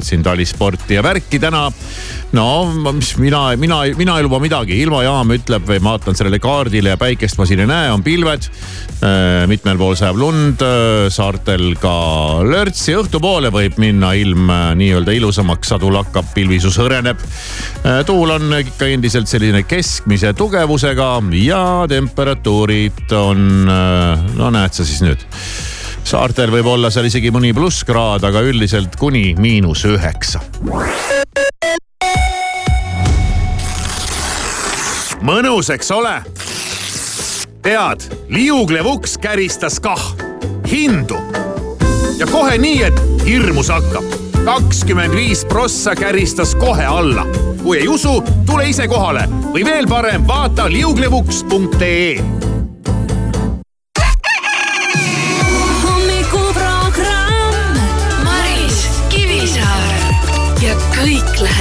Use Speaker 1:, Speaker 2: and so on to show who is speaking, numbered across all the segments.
Speaker 1: teevad siin talisporti ja värki täna. no mis mina, mina, mina ei luba midagi, ilmajaam ütleb või ma vaatan sellele kaardile ja päikest ma siin ei näe, on pilved. mitmel pool sajab lund, saartel ka lörtsi, õhtupoole võib minna ilm nii-öelda ilusamaks, sadu lakkab, pilvisus hõreneb. tuul on ikka endiselt selline keskmise tugevusega ja temperatuurid on, no näed sa siis nüüd saartel võib olla seal isegi mõni plusskraad, aga üldiselt kuni miinus üheksa. mõnus, eks ole? tead, liuglev uks käristas kah hindu ja kohe nii, et hirmus hakkab. kakskümmend viis prossa käristas kohe alla. kui ei usu, tule ise kohale või veel parem, vaata liuglevuks.ee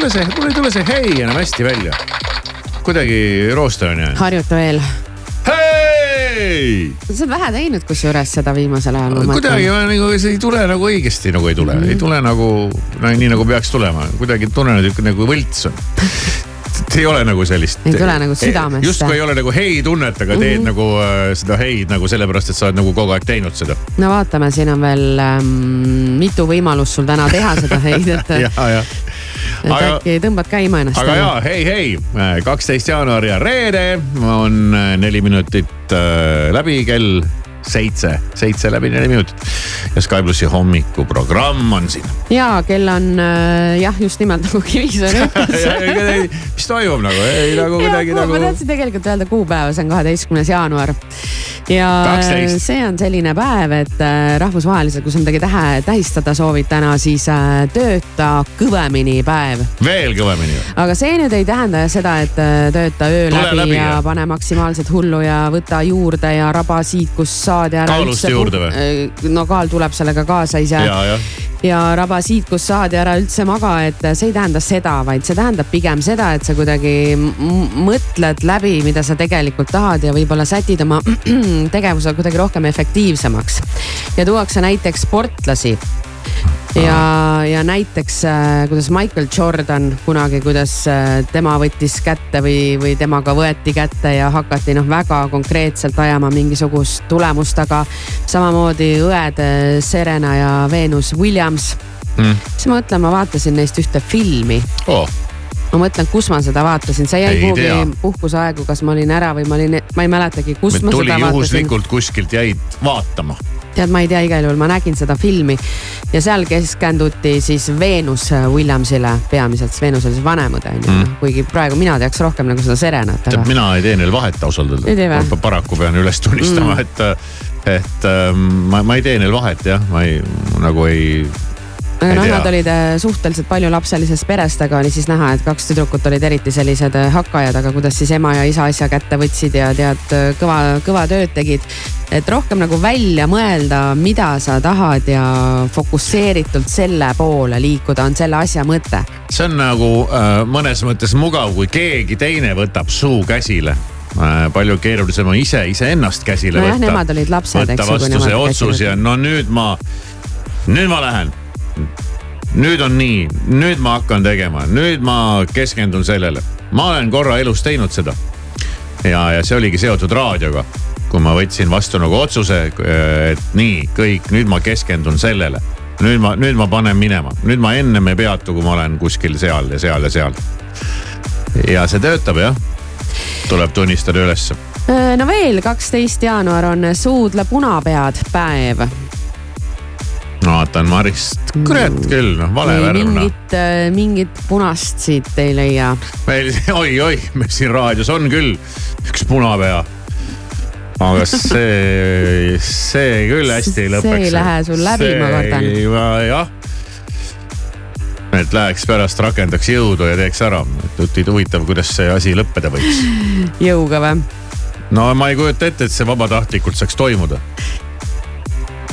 Speaker 1: Tule see, mul ei tule see hei enam hästi välja. kuidagi jäänud.
Speaker 2: harjuta veel.
Speaker 1: hei,
Speaker 2: sa oled vähe teinud kusjuures seda viimasel ajal.
Speaker 1: kuidagi nagu see ei tule nagu õigesti nagu ei tule mm, -hmm. ei tule nagu no, nii nagu peaks tulema, kuidagi tunnen, et nagu võlts on ei ole nagu sellist.
Speaker 2: Ei tule nagu südamest.
Speaker 1: justkui ei ole nagu hei tunnet, aga teed mm -hmm. nagu äh, seda heid nagu sellepärast, et sa oled nagu kogu aeg teinud seda.
Speaker 2: no vaatame, siin on veel ähm, mitu võimalust sul täna teha seda heid, et,
Speaker 1: ja, ja
Speaker 2: et
Speaker 1: aga-
Speaker 2: äkki tõmbad käima ennast.
Speaker 1: aga jaa, hei, hei, kaksteist jaanuar ja reede on äh, neli minutit äh, läbi kell seitse, seitse läbi neli minutit. ja Sky plussi hommikuprogramm on siin.
Speaker 2: ja kell on äh, jah, just nimelt nagu Kivisäär ütles
Speaker 1: mis toimub nagu, ei nagu kuidagi nagu.
Speaker 2: ma tahtsin tegelikult öelda kuupäeva, see on kaheteistkümnes jaanuar. ja
Speaker 1: 12.
Speaker 2: see on selline päev, et äh, rahvusvaheliselt, kui sa midagi tähe, tähistada soovid täna, siis äh, tööta kõvemini päev.
Speaker 1: veel kõvemini
Speaker 2: aga see nüüd ei tähenda seda, et tööta öö
Speaker 1: Tule
Speaker 2: läbi,
Speaker 1: läbi,
Speaker 2: ja
Speaker 1: jah.
Speaker 2: pane maksimaalselt hullu ja võta juurde ja raba siit, kus saad ja ära
Speaker 1: Kaalust
Speaker 2: üldse
Speaker 1: juurde
Speaker 2: või? no kaal tuleb sellega kaasa ise
Speaker 1: ja, jah.
Speaker 2: ja raba siit, kus saad ja ära üldse maga, et see ei tähenda seda, vaid see tähendab pigem seda, et sa kuidagi mõtled läbi, mida sa tegelikult tahad ja võib-olla sätid oma tegevuse kuidagi rohkem efektiivsemaks. ja tuuakse näiteks sportlasi ja, ja näiteks äh, kuidas Michael Jordan kunagi, kuidas äh, tema võttis kätte või, või temaga võeti kätte ja hakati noh, väga konkreetselt ajama mingisugust tulemust, aga samamoodi õed äh, Serena ja Venus Williams
Speaker 1: Mm.
Speaker 2: siis ma mõtlen, ma vaatasin neist ühte filmi.
Speaker 1: Oh.
Speaker 2: ma mõtlen, kus ma seda vaatasin, see jäi
Speaker 1: Ei
Speaker 2: kuhugi puhkuseaegu, kas ma olin ära või ma olin, ma ei mäletagi, kus ma
Speaker 1: tuli
Speaker 2: seda vaatasin.
Speaker 1: juhuslikult kuskilt jäid vaatama.
Speaker 2: Tead, ma ei tea, igal juhul ma nägin seda filmi ja seal keskenduti siis Venus Williamsile peamiselt, sest Venus oli see vanem õde on ju
Speaker 1: Mm.
Speaker 2: kuigi praegu mina teaks rohkem nagu seda Serenat,
Speaker 1: tead,
Speaker 2: aga
Speaker 1: mina ei tee neil vahet ausalt
Speaker 2: või?.
Speaker 1: paraku pean üles tunnistama
Speaker 2: Mm.
Speaker 1: mm., et, et ähm, ma, ma ei tee neil vahet jah, ma ei, nagu ei tea.
Speaker 2: nad olid äh, suhteliselt paljulapselisest perest, aga oli siis näha, et kaks tüdrukut olid eriti sellised äh, hakkajad, aga kuidas siis ema ja isa asja kätte võtsid ja tead, kõva, kõva tööd tegid. et rohkem nagu välja mõelda, mida sa tahad ja fokusseeritult selle poole liikuda, on selle asja mõte.
Speaker 1: see on nagu äh, mõnes mõttes mugav, kui keegi teine võtab suu käsile äh, palju keerulisem on ise iseennast käsile
Speaker 2: nojah,
Speaker 1: võtta.
Speaker 2: nemad olid lapsed,
Speaker 1: võtta
Speaker 2: eks ju, kui
Speaker 1: vastu see otsus
Speaker 2: käisid.
Speaker 1: ja no nüüd ma, nüüd ma lähen. Nüüd on nii, nüüd ma hakkan tegema, nüüd ma keskendun sellele. ma olen korra elus teinud seda. ja, ja see oligi seotud raadioga, kui ma võtsin vastu nagu otsuse, et nii kõik, nüüd ma keskendun sellele. nüüd ma, nüüd ma panen minema, nüüd ma ennem ei peatu, kui ma olen kuskil seal ja seal ja seal. ja see töötab jah, tuleb tunnistada ülesse
Speaker 2: Äh, no veel kaksteist jaanuar on suudle punapead päev.
Speaker 1: No vaatan Marist, kurat küll, noh vale värv noh.
Speaker 2: mingit, mingit punast siit ei leia.
Speaker 1: meil oi-oi, meil siin raadios on küll üks punapea. aga see, see küll hästi ei lõpeks.
Speaker 2: see ei lähe sul läbi, ma kardan.
Speaker 1: jah. et läheks pärast, rakendaks jõudu ja teeks ära, et huvitav, kuidas see asi lõppeda võiks.
Speaker 2: jõuga või?
Speaker 1: no ma ei kujuta ette, et see vabatahtlikult saaks toimuda.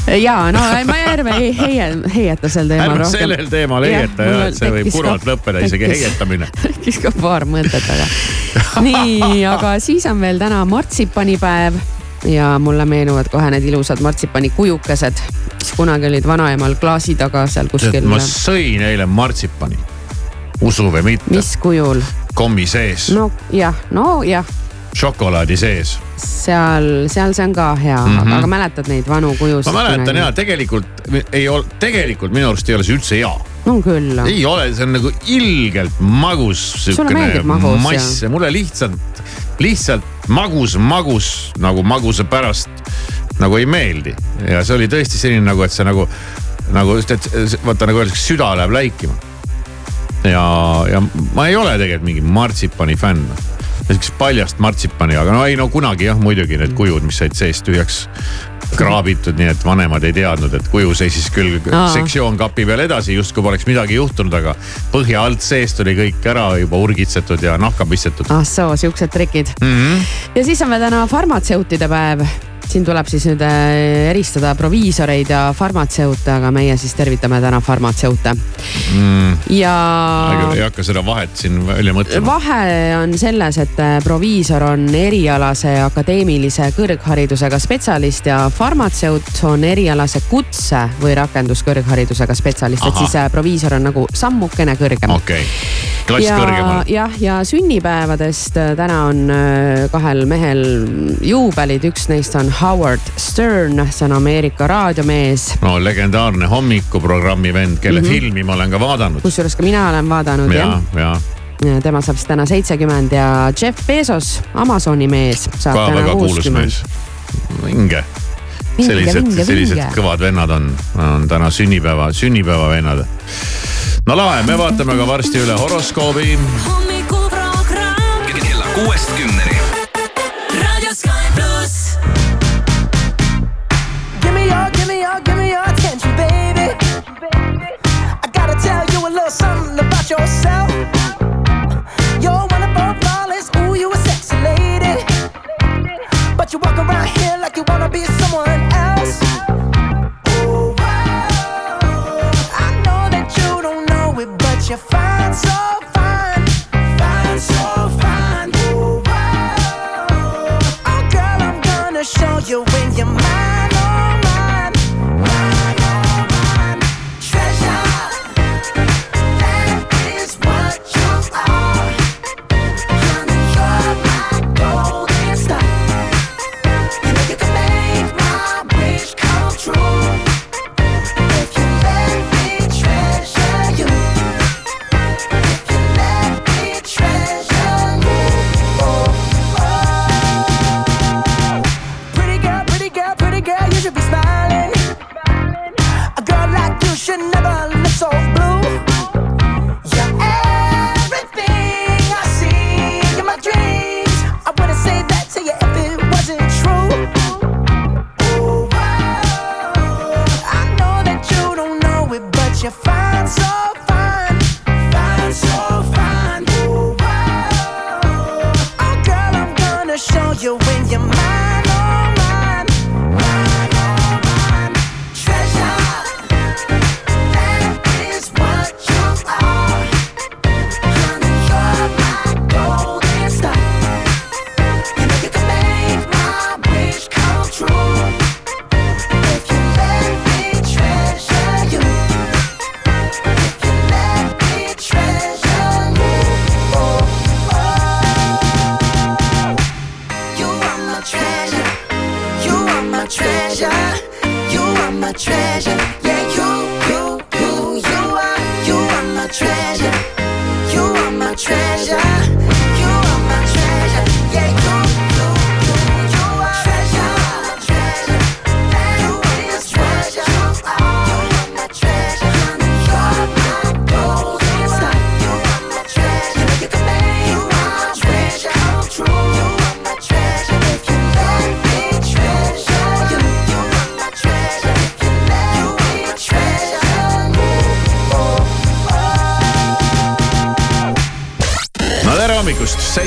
Speaker 2: Ja no ma ärme ei heie, heieta sel teemal
Speaker 1: ärme
Speaker 2: rohkem.
Speaker 1: sellel teemal heieta
Speaker 2: mul
Speaker 1: ja, et see võib kurvalt lõppeda, isegi heietamine.
Speaker 2: tekkis ka paar mõtet, aga. nii, aga siis on veel täna martsipanipäev ja mulle meenuvad kohe need ilusad martsipani kujukesed, mis kunagi olid vanaemal klaasi taga seal kuskil.
Speaker 1: ma sõin eile martsipani, usu või mitte,
Speaker 2: mis kujul?
Speaker 1: kommi sees,
Speaker 2: no jah, no jah,
Speaker 1: šokolaadi sees
Speaker 2: seal, seal see on ka hea mm. -hmm. aga mäletad neid vanu kujusid?
Speaker 1: ma mäletan ja tegelikult ei ole, tegelikult minu arust ei ole see üldse hea.
Speaker 2: on küll.
Speaker 1: ei ole, see on nagu ilgelt magus
Speaker 2: Sulle meeldib magus,
Speaker 1: mass ja mulle lihtsalt, lihtsalt magus, magus nagu maguse pärast nagu ei meeldi. ja see oli tõesti selline nagu, et see nagu, nagu vaata nagu öeldakse, süda läheb läikima. ja, ja ma ei ole tegelikult mingi martsipani fänn sihukest paljast martsipani, aga no ei no kunagi jah, muidugi need kujud, mis said seest tühjaks kraabitud, nii et vanemad ei teadnud, et kuju seisis küll
Speaker 2: Aa.
Speaker 1: sektsioon kapi peal edasi, justkui poleks midagi juhtunud, aga põhja alt seest oli kõik ära juba urgitsetud ja nahka pistetud
Speaker 2: ah soo, siuksed trikid
Speaker 1: mm. -hmm.
Speaker 2: ja siis on meil täna farmatseutide päev. Siin tuleb siis nüüd äh, eristada proviisoreid ja farmatseute, aga meie siis tervitame täna farmatseute
Speaker 1: Mm.
Speaker 2: ja
Speaker 1: ei hakka seda vahet siin välja mõtlema.
Speaker 2: vahe on selles, et äh, proviisor on erialase akadeemilise kõrgharidusega spetsialist ja farmatseut on erialase kutse või rakenduskõrgharidusega spetsialist, et siis äh, proviisor on nagu sammukene kõrgem
Speaker 1: okei okay., klass
Speaker 2: ja,
Speaker 1: kõrgemal.
Speaker 2: jah, ja sünnipäevadest täna on kahel mehel juubelid, üks neist on Howard Stern, see on Ameerika raadiomees.
Speaker 1: no legendaarne hommikuprogrammi vend, kelle mm. -hmm. filmi ma olen ka vaadanud.
Speaker 2: kusjuures ka mina olen vaadanud
Speaker 1: ja, ja
Speaker 2: jah. tema saab siis täna seitsekümmend ja Jeff Bezos, Amazoni mees, saab
Speaker 1: ka
Speaker 2: täna
Speaker 1: väga kuulus
Speaker 2: kuuskümmend.
Speaker 1: mees. vinge, sellised, sellised kõvad vennad on, on täna sünnipäeva, sünnipäevavennad. no lahe, me vaatame ka varsti üle horoskoobi.
Speaker 3: hommikuprogramm
Speaker 4: kella kuuest kümneni.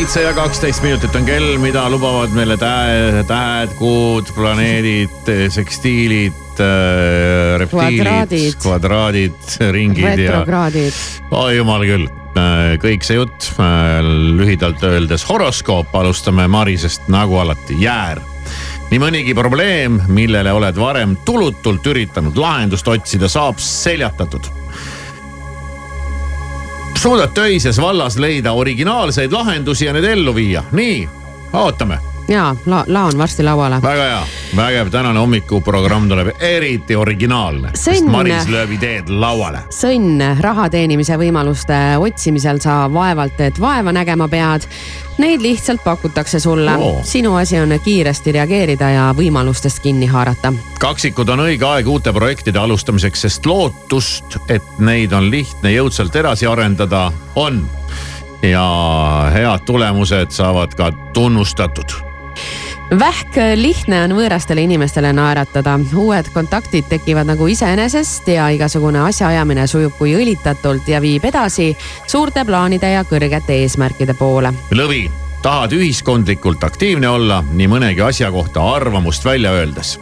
Speaker 1: Seitse ja kaksteist minutit on kell, mida lubavad meile tähed, tähed, kuud, planeedid, sekstiilid, reptiilid,
Speaker 2: Kvadraadid.
Speaker 1: ringid ja oi jumal küll, kõik see jutt lühidalt öeldes horoskoop, alustame Marisest nagu alati, jäär nii mõnigi probleem, millele oled varem tulutult üritanud lahendust otsida, saab seljatatud. Suudad töises vallas leida originaalseid lahendusi ja need ellu viia, nii, ootame,
Speaker 2: ja la, laon varsti lauale.
Speaker 1: väga hea, vägev, tänane hommikuprogramm tuleb eriti originaalne. Maris lööb ideed lauale.
Speaker 2: sõnn raha teenimise võimaluste otsimisel sa vaevalt et vaeva nägema pead. Neid lihtsalt pakutakse sulle
Speaker 1: Oo.
Speaker 2: sinu asi on kiiresti reageerida ja võimalustest kinni haarata.
Speaker 1: kaksikud on õige aeg uute projektide alustamiseks, sest lootust, et neid on lihtne jõudsalt edasi arendada, on. ja head tulemused saavad ka tunnustatud.
Speaker 2: Vähk lihtne on võõrastele inimestele naeratada, uued kontaktid tekivad nagu iseenesest ja igasugune asjaajamine sujub kui õlitatult ja viib edasi suurte plaanide ja kõrgete eesmärkide poole.
Speaker 1: lõvi, tahad ühiskondlikult aktiivne olla nii mõnegi asja kohta arvamust välja öeldes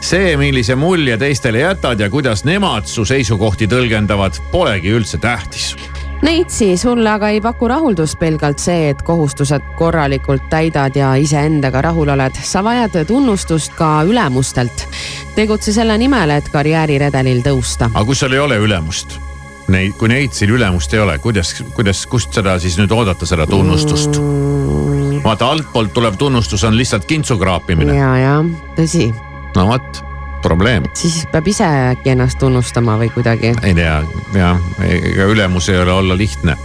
Speaker 1: see, millise mulje teistele jätad ja kuidas nemad su seisukohti tõlgendavad, polegi üldse tähtis.
Speaker 2: Neitsi, sulle aga ei paku rahuldust pelgalt see, et kohustused korralikult täidad ja iseendaga rahul oled. sa vajad tunnustust ka ülemustelt. tegutse selle nimel, et karjääriredelil tõusta.
Speaker 1: aga kui sul ei ole ülemust, neid, kui Neitsil ülemust ei ole, kuidas, kuidas, kust seda siis nüüd oodata, seda tunnustust? vaata altpoolt tulev tunnustus on lihtsalt kintsu kraapimine.
Speaker 2: ja, ja tõsi,
Speaker 1: no vot, probleem,
Speaker 2: siis peab ise äkki ennast tunnustama või kuidagi.
Speaker 1: ei tea, jah, ega ülemus ei ole olla lihtne.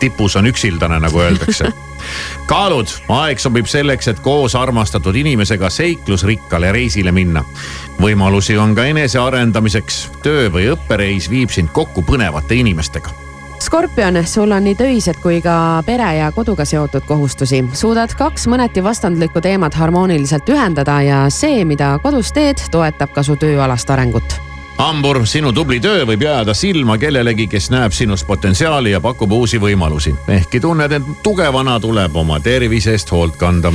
Speaker 1: tipus on üksildane, nagu öeldakse. kaalud, aeg sobib selleks, et koos armastatud inimesega seiklusrikkale reisile minna. võimalusi on ka enesearendamiseks. töö või õppereis viib sind kokku põnevate inimestega
Speaker 2: Skorpion, sul on nii töised kui ka pere ja koduga seotud kohustusi. suudad kaks mõneti vastandlikku teemat harmooniliselt ühendada ja see, mida kodus teed, toetab ka su tööalast arengut
Speaker 1: hambur, sinu tubli töö võib jääda silma kellelegi, kes näeb sinus potentsiaali ja pakub uusi võimalusi. ehkki tunned end tugevana, tuleb oma tervise eest hoolt kanda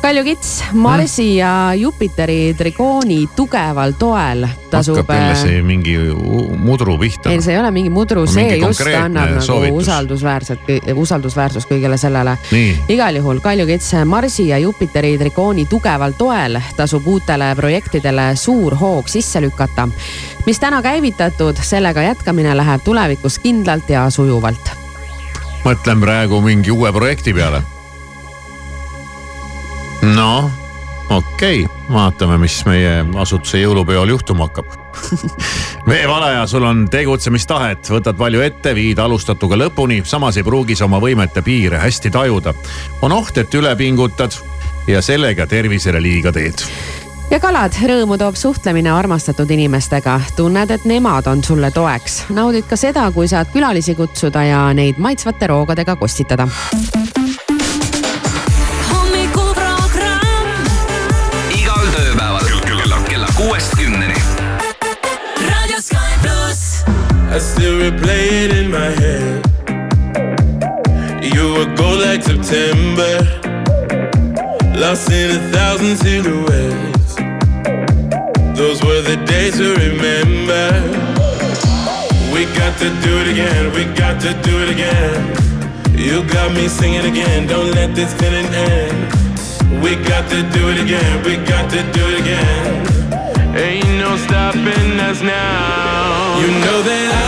Speaker 2: Kalju Kits, Marsi mm. ja Jupiteri trikooni tugeval toel tasub.
Speaker 1: hakkab jälle
Speaker 2: äh,
Speaker 1: see mingi mudru pihta.
Speaker 2: ei, see ei ole mingi mudru, see just annab nagu
Speaker 1: soovitus.
Speaker 2: usaldusväärset, usaldusväärsust kõigele sellele. Igal juhul Kalju Kits, Marsi ja Jupiteri trikooni tugeval toel tasub uutele projektidele suur hoog sisse lükata. mis täna käivitatud, sellega jätkamine läheb tulevikus kindlalt ja sujuvalt.
Speaker 1: mõtlen praegu mingi uue projekti peale. Noh, okei okay. vaatame, mis meie asutuse jõulupeol juhtuma hakkab veevalaja, sul on tegutsemistahet, võtad palju ette, viid alustatuga lõpuni, samas ei pruugi sa oma võimete piire hästi tajuda. on oht, et üle pingutad ja sellega tervisele liiga teed
Speaker 2: ja kalad, rõõmu toob suhtlemine armastatud inimestega. tunned, et nemad on sulle toeks. naudid ka seda, kui saad külalisi kutsuda ja neid maitsvate roogadega kostitada.
Speaker 5: I still replay it in my head. You were gold like September, lost in a thousand silhouettes. Those were the days to remember. We got to do it again, we got to do it again. You got me singing again, don't let this feeling end. We got to do it again, we got to do it again. Ain't no stopping us now. You know that I've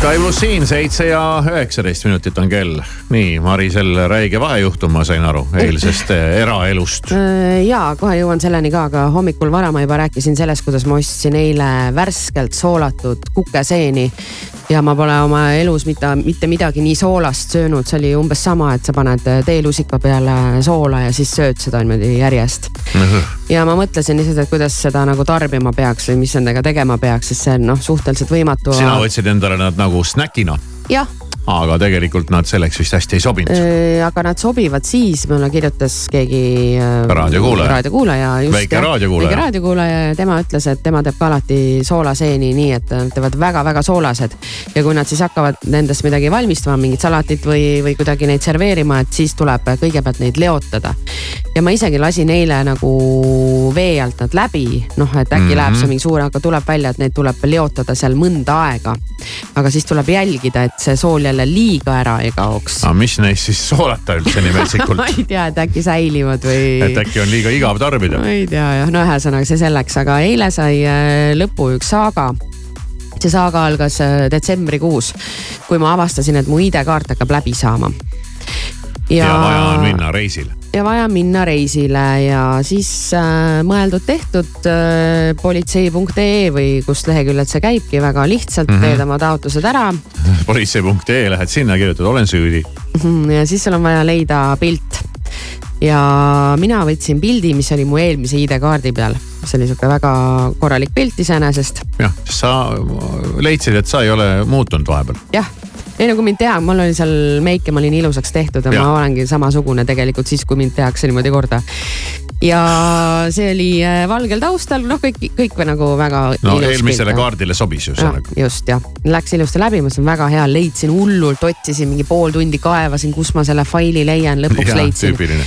Speaker 1: Sky pluss siin seitse ja üheksateist minutit on kell. nii, Marisel, räige vahejuhtum, ma sain aru, eilsest eh, eraelust.
Speaker 2: Äh, ja kohe jõuan selleni ka, aga hommikul vara ma juba rääkisin sellest, kuidas ma ostsin eile värskelt soolatud kukeseeni. ja ma pole oma elus mitte, mitte midagi nii soolast söönud, see oli umbes sama, et sa paned teelusika peale soola ja siis sööd seda niimoodi järjest. Ja ma mõtlesin lihtsalt, et kuidas seda nagu tarbima peaks või mis nendega tegema peaks, sest see on noh, suhteliselt võimatu.
Speaker 1: sina võtsid endale nad nagu snäkina.
Speaker 2: jah,
Speaker 1: aga tegelikult nad selleks vist hästi ei sobinud.
Speaker 2: Äh, aga nad sobivad siis, mulle kirjutas keegi.
Speaker 1: Raadiokuulaja.
Speaker 2: raadiokuulaja.
Speaker 1: Väike raadiokuulaja.
Speaker 2: väike raadiokuulaja ja tema ütles, et tema teeb ka alati soolaseeni nii, et nad teevad väga-väga soolased. ja kui nad siis hakkavad nendest midagi valmistama, mingit salatit või, või kuidagi neid serveerima, et siis tuleb kõigepealt neid leotada. ja ma isegi lasin eile nagu vee alt nad läbi, noh, et äkki mm -hmm. läheb see mingi suur, aga tuleb välja, et neid tuleb leotada seal mõnda aega. aga siis tuleb jälgida, et see sool jälle liiga ära ei kaoks.
Speaker 1: aga mis neist siis soolata üldse nii metsikult
Speaker 2: ma, ei tea, et äkki säilivad või.
Speaker 1: et äkki on liiga igav tarbida
Speaker 2: ma? ei tea jah, no ühesõnaga see selleks, aga eile sai äh, lõpu üks saaga see saaga algas äh, detsembrikuus, kui ma avastasin, et mu ID-kaart hakkab läbi saama.
Speaker 1: ja vaja on minna reisile.
Speaker 2: Ja vaja minna reisile ja siis äh, mõeldud-tehtud äh, politsei.ee või kust leheküljelt see käibki, väga lihtsalt mm -hmm. teed oma taotlused ära
Speaker 1: politsei.ee lähed sinna, kirjutad olen süüdi.
Speaker 2: Mhm, ja siis sul on vaja leida pilt. ja mina võtsin pildi, mis oli mu eelmise ID-kaardi peal, see oli sihuke väga korralik pilt iseenesest
Speaker 1: jah, sa leidsid, et sa ei ole muutunud vahepeal.
Speaker 2: jah, ei no kui mind teha, mul oli seal meik ja ma olin ilusaks tehtud ja, ja ma olengi samasugune tegelikult siis, kui mind tehakse niimoodi korda. ja see oli äh, valgel taustal, noh, kõik, kõik nagu väga.
Speaker 1: no eelmisele kaardile sobis ju
Speaker 2: Ja, just jah, läks ilusti läbi, mõtlesin väga hea, leidsin hullult, otsisin mingi pool tundi, kaevasin, kus ma selle faili leian, lõpuks leidsin.
Speaker 1: tüüpiline.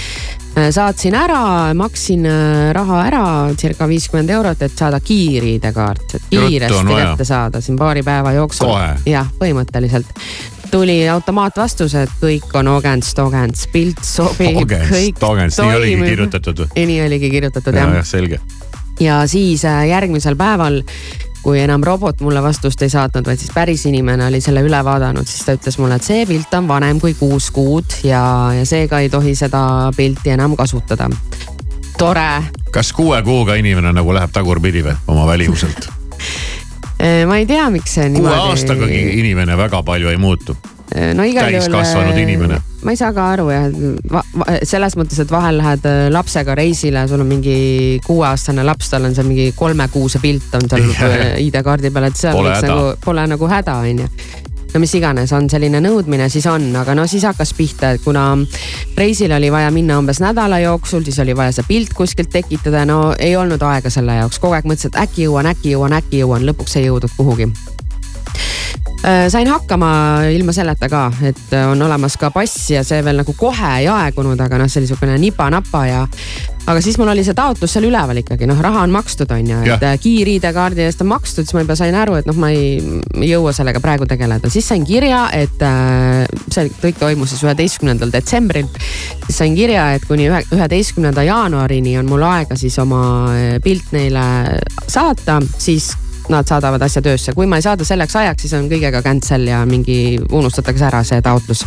Speaker 2: Saatsin ära, maksin äh, raha ära, circa viiskümmend eurot, et saada kiir-ID-kaart, et
Speaker 1: Ruttu on
Speaker 2: kiiresti kätte saada siin paari päeva jooksul. Jah, põhimõtteliselt. Tuli automaatvastus, et kõik on ogents-togents, pilt sobib, kõik
Speaker 1: Togents, nii oligi kirjutatud või?
Speaker 2: nii oligi kirjutatud
Speaker 1: ja,
Speaker 2: jah.
Speaker 1: jah, selge.
Speaker 2: ja siis äh, järgmisel päeval, kui enam robot mulle vastust ei saatnud, vaid siis päris inimene oli selle üle vaadanud, siis ta ütles mulle, et see pilt on vanem kui kuus kuud ja, ja seega ei tohi seda pilti enam kasutada. tore,
Speaker 1: kas kuue kuuga inimene nagu läheb tagurpidi või oma välimuselt?
Speaker 2: ma ei tea, miks see
Speaker 1: kuue
Speaker 2: niimoodi.
Speaker 1: aastagagi inimene väga palju ei muutu.
Speaker 2: No igal juhul.
Speaker 1: täiskasvanud inimene..
Speaker 2: ma ei saa ka aru jah, selles mõttes, et vahel lähed äh, lapsega reisile, sul on mingi kuueaastane laps, tal on seal mingi kolmekuuse pilt on äh, ID-kaardi peal, et seal
Speaker 1: Pole
Speaker 2: nagu, pole nagu häda, onju no mis iganes on selline nõudmine, siis on, aga no siis hakkas pihta, et kuna reisile oli vaja minna umbes nädala jooksul, siis oli vaja see pilt kuskilt tekitada, no ei olnud aega selle jaoks, kogu aeg mõtlesin, et äkki jõuan, äkki jõuan, äkki jõuan, lõpuks ei jõudnud kuhugi Äh, sain hakkama ilma selleta ka, et äh, on olemas ka pass ja see veel nagu kohe ei aegunud, aga noh, see oli niisugune nipa-napa ja. aga siis mul oli see taotlus seal üleval ikkagi noh, raha on makstud, on ju, et äh, kiir-ID-kaardi eest on makstud, siis ma juba sain aru, et noh, ma ei, ei jõua sellega praegu tegeleda, siis sain kirja, et äh, see kõik toimus siis üheteistkümnendal detsembril. siis sain kirja, et kuni ühe, üheteistkümnenda jaanuarini on mul aega siis oma äh, pilt neile saata, siis nad saadavad asja töösse, kui ma ei saada selleks ajaks, siis on kõigega cancel ja mingi unustatakse ära see taotlus.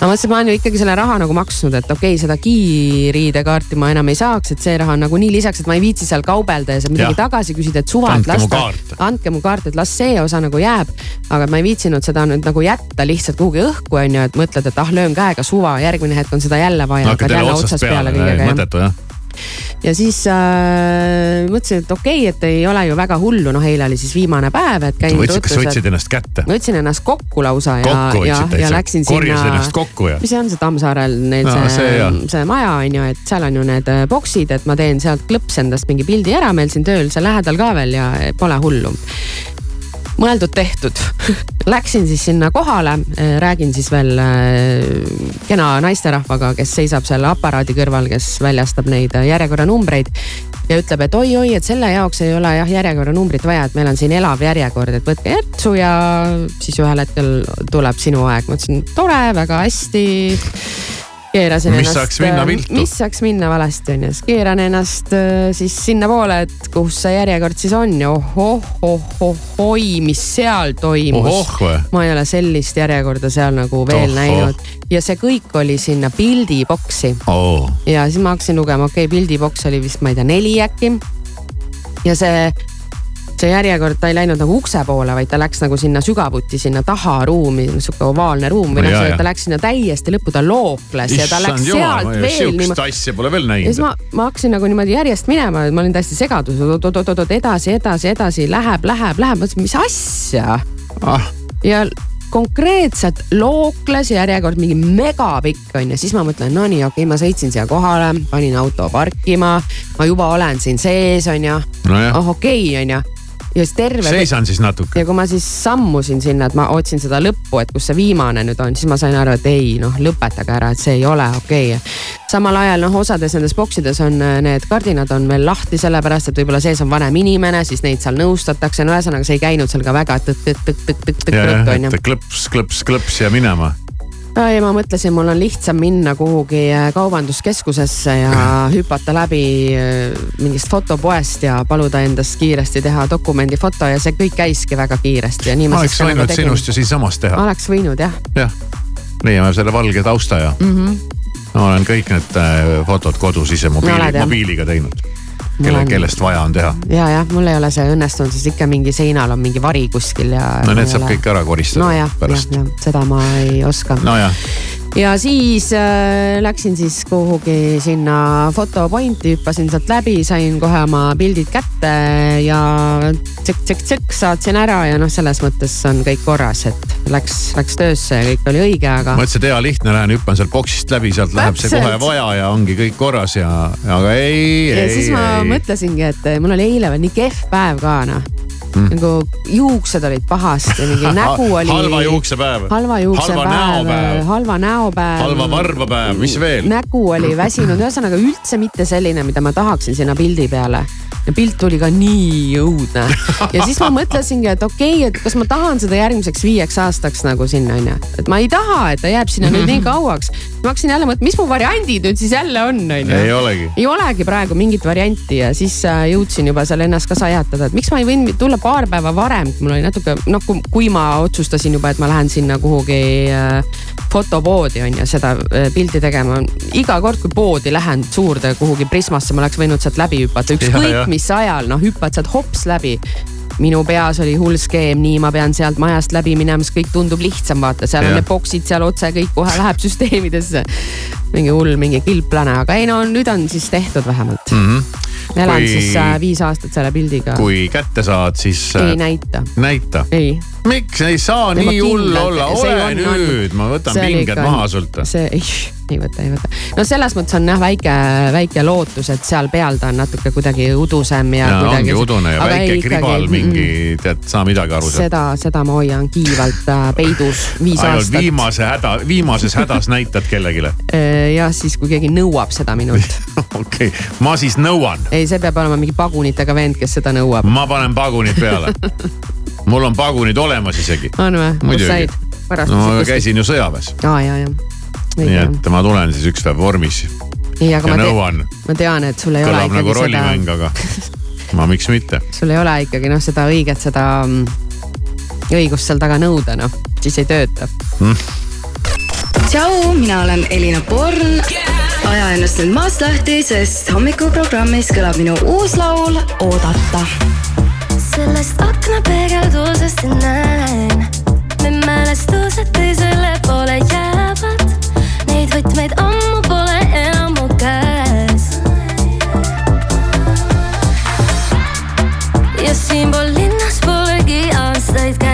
Speaker 2: ma mõtlesin, et ma olen ju ikkagi selle raha nagu maksnud, et okei okay,, seda kiir-ID-kaarti ma enam ei saaks, et see raha on nagunii lisaks, et ma ei viitsi seal kaubelda ja seal midagi
Speaker 1: Jah.
Speaker 2: tagasi küsida, et suva, et las ta andke mu kaart, et las see osa nagu jääb. aga ma ei viitsinud seda nüüd nagu jätta lihtsalt kuhugi õhku, on ju, et mõtled, et ah, löön käega suva, järgmine hetk on seda jälle vaja,
Speaker 1: hakkad jälle otsast
Speaker 2: peale
Speaker 1: peale,
Speaker 2: kõigega jah
Speaker 1: mõttetu jah.
Speaker 2: Ja siis äh, mõtlesin, et okei okay,, et ei ole ju väga hullu, noh, eile oli siis viimane päev, et käin
Speaker 1: kas võtsid ennast kätte?
Speaker 2: ma võtsin ennast kokku lausa ja, ja ja läksin,
Speaker 1: korjasid
Speaker 2: sinna
Speaker 1: ennast, kokku ja.
Speaker 2: mis see on see Tammsaarel neil see,
Speaker 1: see
Speaker 2: see,
Speaker 1: jah.
Speaker 2: see maja on ju, et seal on ju need äh, boksid, et ma teen sealt klõps endast mingi pildi ära, meil siin tööl seal lähedal ka veel ja pole hullu mõeldud-tehtud. Läksin siis sinna kohale, räägin siis veel äh, kena naisterahvaga, kes seisab seal aparaadi kõrval, kes väljastab neid äh, järjekorranumbreid ja ütleb, et oi-oi, et selle jaoks ei ole jah järjekorranumbrit vaja, et meil on siin elav järjekord, et võtke järtsu ja siis ühel hetkel tuleb sinu aeg. ma ütlesin tore, väga hästi keerasin
Speaker 1: Mis
Speaker 2: ennast.
Speaker 1: saaks minna viltu?
Speaker 2: mis saaks minna valesti on ju, siis keeran ennast äh, siis sinnapoole, et kus see järjekord siis on ja ohoh-ohoh-oi, mis seal toimus
Speaker 1: ohoh
Speaker 2: ma ei ole sellist järjekorda seal nagu veel
Speaker 1: Tohoh.
Speaker 2: näinud ja see kõik oli sinna pildiboksi
Speaker 1: oo,
Speaker 2: ja siis ma hakkasin lugema, okei okay,, pildiboks oli vist, ma ei tea, neli äkki. ja see, see järjekord, ta ei läinud nagu ukse poole, vaid ta läks nagu sinna sügavuti sinna taha ruumi, sihuke ovaalne ruum või noh, ta läks sinna täiesti lõppu, ta lookles ja ta läks
Speaker 1: issand jumal,
Speaker 2: sealt veel
Speaker 1: sihukest asja pole veel
Speaker 2: ja siis
Speaker 1: näinud.
Speaker 2: ma, ma hakkasin nagu niimoodi järjest minema, ma olin täiesti segaduses, oot-oot-oot-oot edasi, edasi, edasi, läheb, läheb, läheb, mõtlesin, mis asja?
Speaker 1: Ah,
Speaker 2: ja konkreetselt lookles järjekord mingi megapikk on ju, siis ma mõtlen, no nii, okei okay,, ma sõitsin siia kohale, panin auto parkima, ma juba olen siin sees, on ju. Oh okei okay,, on ju ja siis terve.
Speaker 1: seisan siis natuke.
Speaker 2: ja kui ma siis sammusin sinna, et ma otsin seda lõppu, et kus see viimane nüüd on, siis ma sain aru, et ei noh, lõpetage ära, et see ei ole okei okay. samal ajal noh, osades nendes boksides on äh, need kardinad on veel lahti, sellepärast et võib-olla sees on vanem inimene, siis neid seal nõustatakse, no ühesõnaga see ei käinud seal ka väga tõtt-tõtt-tõtt-tõtt-tõtt on ju.
Speaker 1: klõps, klõps, klõps ja minema
Speaker 2: ja ma mõtlesin, mul on lihtsam minna kuhugi äh, kaubanduskeskusesse ja hüpata läbi äh, mingist fotopoest ja paluda endast kiiresti teha dokumendifoto ja see kõik käiski väga kiiresti ja nii ma,
Speaker 1: oleks võinud sinust ju siinsamas teha.
Speaker 2: oleks võinud jah.
Speaker 1: jah, leiame selle valge tausta ja mm. -hmm. ma olen kõik need äh, fotod kodus ise mobiili, mobiiliga teinud kelle kellest vaja on teha.
Speaker 2: ja, jah, mul ei ole see õnnestunud, sest ikka mingi seinal on mingi vari kuskil ja.
Speaker 1: no need saab ole... kõik ära koristada.
Speaker 2: nojah, jah, jah, seda ma ei oska.
Speaker 1: nojah
Speaker 2: ja siis äh, läksin siis kuhugi sinna fotopointi, hüppasin sealt läbi, sain kohe oma pildid kätte ja tsõkk-tsõkk-tsõkk saatsin ära ja noh, selles mõttes on kõik korras, et läks, läks töösse ja kõik oli õige, aga.
Speaker 1: mõtlesin, et hea lihtne, lähen hüppan sealt boksist läbi, sealt läheb see kohe vaja ja ongi kõik korras ja, aga ei.
Speaker 2: ja
Speaker 1: ei,
Speaker 2: siis ma ei. mõtlesingi, et mul oli eile veel nii kehv päev ka noh mm. nagu juuksed olid pahasti, mingi nägu oli.
Speaker 1: halva juuksepäev.
Speaker 2: halva juuksepäev, halva näopäev.
Speaker 1: halva varbapäev, mis veel?
Speaker 2: nägu oli väsinud, ühesõnaga üldse mitte selline, mida ma tahaksin sinna pildi peale ja pilt tuli ka nii õudne. ja siis ma mõtlesingi, et okei okay,, et kas ma tahan seda järgmiseks viieks aastaks nagu sinna onju. et ma ei taha, et ta jääb sinna nüüd nii kauaks. ma hakkasin jälle mõtlema, mis mu variandid nüüd siis jälle on onju.
Speaker 1: ei olegi.
Speaker 2: ei olegi praegu mingit varianti ja siis äh, jõudsin juba seal ennast ka sajatada, et miks ma ei võinud tulla paar päeva varem, mul oli natuke noh, kui ma otsustasin juba, et ma lähen sinna kuhugi äh, fotopoodi on ju seda äh, pilti tegema. iga kord, kui poodi lähen suurde kuhugi Prismasse, ma oleks võinud sealt läbi hüpata, ükskõik mis ajal, noh hüppad sealt hops läbi minu peas oli hull skeem, nii ma pean sealt majast läbi minema, siis kõik tundub lihtsam, vaata, seal ja. on need boksid seal otse, kõik kohe läheb süsteemidesse. mingi hull, mingi kilplane, aga ei no nüüd on siis tehtud vähemalt mm. -hmm elan kui, siis äh, viis aastat selle pildiga.
Speaker 1: kui kätte saad, siis
Speaker 2: äh,. ei näita.
Speaker 1: näita? miks ei saa nii hull olla, ole on, nüüd, ma võtan pinged maha sult.
Speaker 2: see ei ei võta, ei võta. no selles mõttes on jah väike, väike lootus, et seal peal ta on natuke kuidagi udusem ja,
Speaker 1: ja.
Speaker 2: kuidagi.
Speaker 1: ongi udune ja väike ei, kribal ikkagi, mingi, tead, saa midagi aru.
Speaker 2: seda, seda ma hoian kiivalt äh, peidus viis
Speaker 1: Ainult
Speaker 2: aastat.
Speaker 1: viimase häda, viimases hädas näitad kellelegi
Speaker 2: äh, jah, siis kui keegi nõuab seda minult
Speaker 1: okei okay., ma siis nõuan.
Speaker 2: ei, see peab olema mingi pagunitega vend, kes seda nõuab.
Speaker 1: ma panen pagunid peale mul on pagunid olemas isegi.
Speaker 2: on või?
Speaker 1: muidugi. no käisin ju sõjaväes.
Speaker 2: aa ja, ja
Speaker 1: nii et ma tulen siis üks päev vormis. ja
Speaker 2: ma
Speaker 1: nõuan.
Speaker 2: ma tean, et sul ei
Speaker 1: Kõlab
Speaker 2: ole ikkagi
Speaker 1: nagu rollimäng, aga ma miks mitte.
Speaker 2: sul ei ole ikkagi noh, seda õiget, seda mm, õigust seal taga nõuda, noh, siis ei tööta mm..
Speaker 6: tšau, mina olen Elina Born yeah.. aja ennast nüüd maast lahti, sest hommikuprogrammis kõlab minu uus laul Oodata.
Speaker 3: sellest aknapeegeldusest näen me mälestused teisele poole jäävad Neid võtmeid ammu pole enam mu käes. ja siinpool linnas polegi aastaid käinud.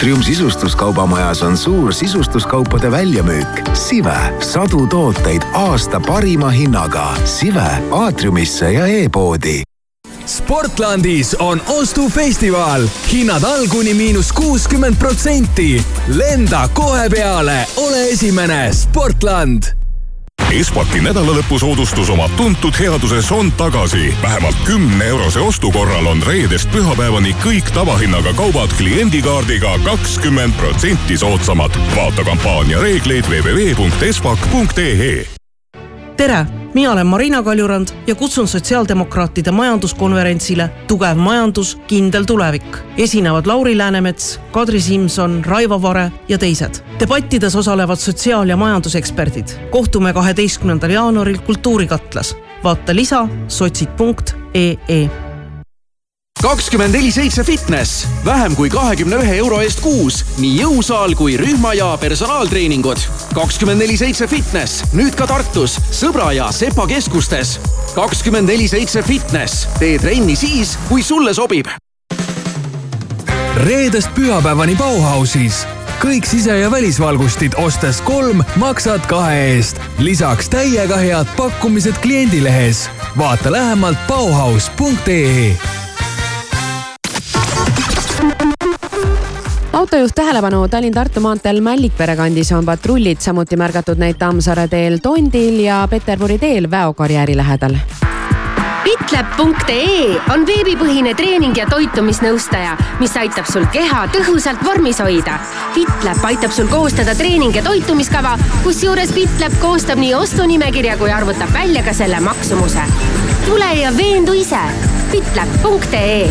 Speaker 7: Aatrium sisustuskaubamajas on suur sisustuskaupade väljamüük. Sive, sadu tooteid aasta parima hinnaga. Sive. Aatriumisse ja e-poodi.
Speaker 8: Sportlandis on ostufestival, hinnad all kuni miinus kuuskümmend protsenti. lenda kohe peale, ole esimene, Sportland
Speaker 9: Espaki nädalalõpusoodustus oma tuntud headuses on tagasi. vähemalt kümne eurose ostu korral on reedest pühapäevani kõik tavahinnaga kaubad kliendikaardiga kakskümmend protsenti soodsamad. vaata kampaania reegleid www.espak.ee
Speaker 10: tere, mina olen Marina Kaljurand ja kutsun sotsiaaldemokraatide majanduskonverentsile Tugev majandus, kindel tulevik. esinevad Lauri Läänemets, Kadri Simson, Raivo Vare ja teised. debattides osalevad sotsiaal- ja majanduseksperdid. kohtume kaheteistkümnendal jaanuaril Kultuurikatlas. vaata lisa sotsid.ee
Speaker 11: kakskümmend neli seitse fitness, vähem kui kahekümne ühe euro eest kuus, nii jõusaal kui rühma ja personaaltreeningud. kakskümmend neli seitse fitness, nüüd ka Tartus, Sõbra ja Sepa keskustes. kakskümmend neli seitse fitness, tee trenni siis, kui sulle sobib.
Speaker 8: reedest pühapäevani Bauhausis kõik sise- ja välisvalgustid ostes kolm, maksad kahe eest. lisaks täiega head pakkumised kliendilehes. vaata lähemalt Bauhaus.ee
Speaker 2: autojuht tähelepanu, Tallinn-Tartu maanteel Mällikpere kandis on patrullid samuti märgatud neid Tammsaare teel Tondil ja Peterburi teel Väokarjääri lähedal.
Speaker 12: Fitlab.ee on veebipõhine treening ja toitumisnõustaja, mis aitab sul keha tõhusalt vormis hoida. Fitlab aitab sul koostada treening- ja toitumiskava, kusjuures Fitlab koostab nii ostunimekirja kui arvutab välja ka selle maksumuse. tule ja veendu ise. Fitlab.ee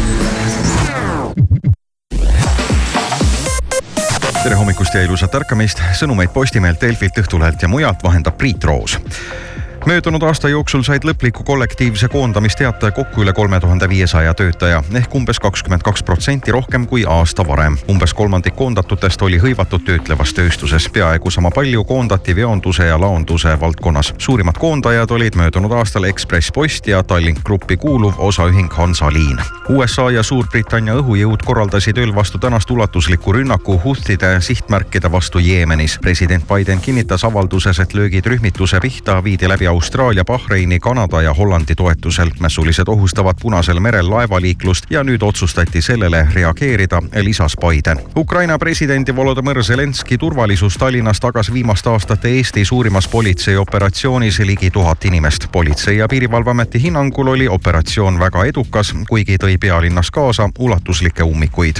Speaker 13: tere hommikust ja ilusat ärkamist, sõnumeid Postimehelt, Delfilt, Õhtulehelt ja mujalt vahendab Priit Roos möödunud aasta jooksul said lõpliku kollektiivse koondamisteate kokku üle kolme tuhande viiesaja töötaja ehk umbes kakskümmend kaks protsenti rohkem kui aasta varem. umbes kolmandik koondatutest oli hõivatud töötlevas tööstuses, peaaegu sama palju koondati veonduse ja laonduse valdkonnas. suurimad koondajad olid möödunud aastal Ekspress Post ja Tallink Grupi kuuluv osaühing Hansaliin. USA ja Suurbritannia õhujõud korraldasid ööl vastu tänast ulatusliku rünnaku Houthide sihtmärkide vastu Jeemenis. president Biden kinnitas avalduses, et löögid rühmituse pihta viidi läbi Austraalia, Bahreini, Kanada ja Hollandi toetusel. mässulised ohustavad Punasel merel laevaliiklust ja nüüd otsustati sellele reageerida, lisas Biden. Ukraina presidendi Volodõmõr Zelenski turvalisus Tallinnas tagas viimaste aastate Eesti suurimas politseioperatsioonis ligi tuhat inimest. politsei ja piirivalveameti hinnangul oli operatsioon väga edukas, kuigi tõi pealinnas kaasa ulatuslikke ummikuid.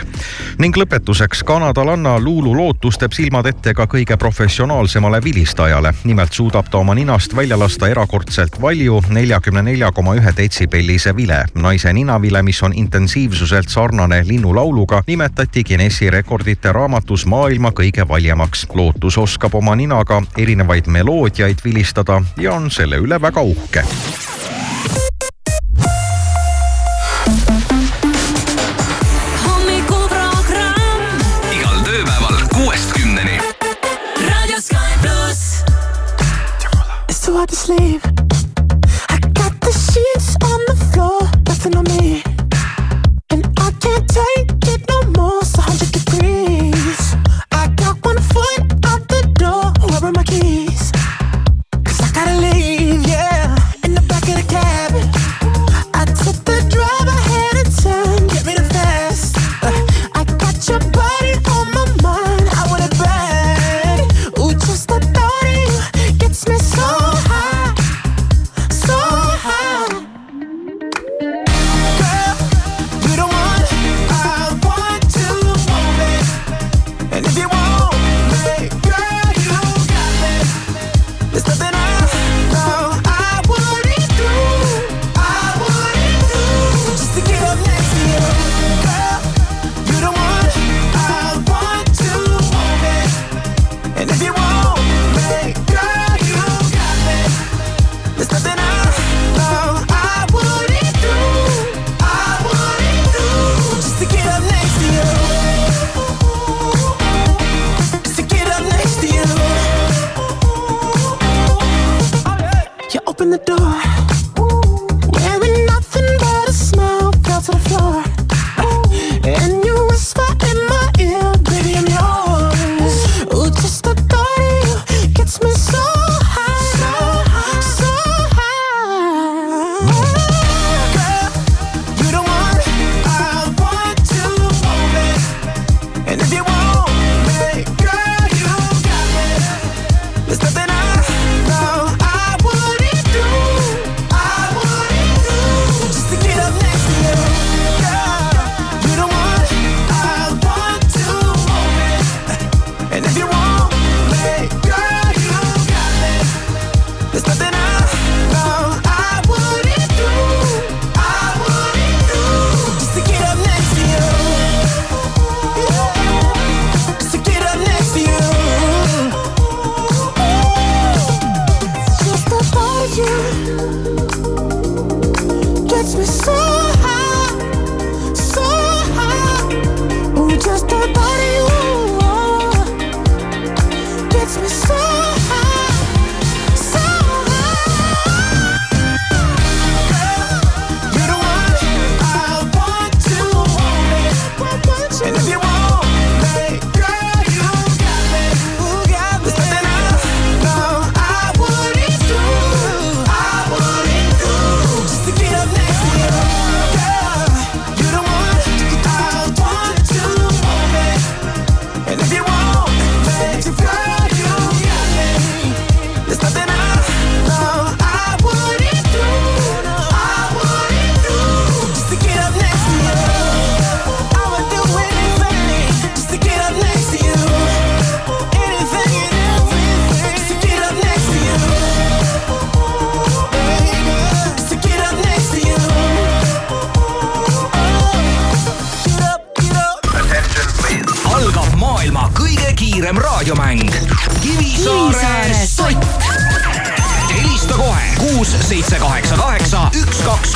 Speaker 13: ning lõpetuseks kanadalanna Lulu lootus teeb silmad ette ka kõige professionaalsemale vilistajale. nimelt suudab ta oma ninast välja lasta erakordselt valju neljakümne nelja koma ühe detsibellise vile. naise ninavile, mis on intensiivsuselt sarnane linnulauluga, nimetati Guinessi rekordite raamatus maailma kõige valjemaks. lootus oskab oma ninaga erinevaid meloodiaid vilistada ja on selle üle väga uhke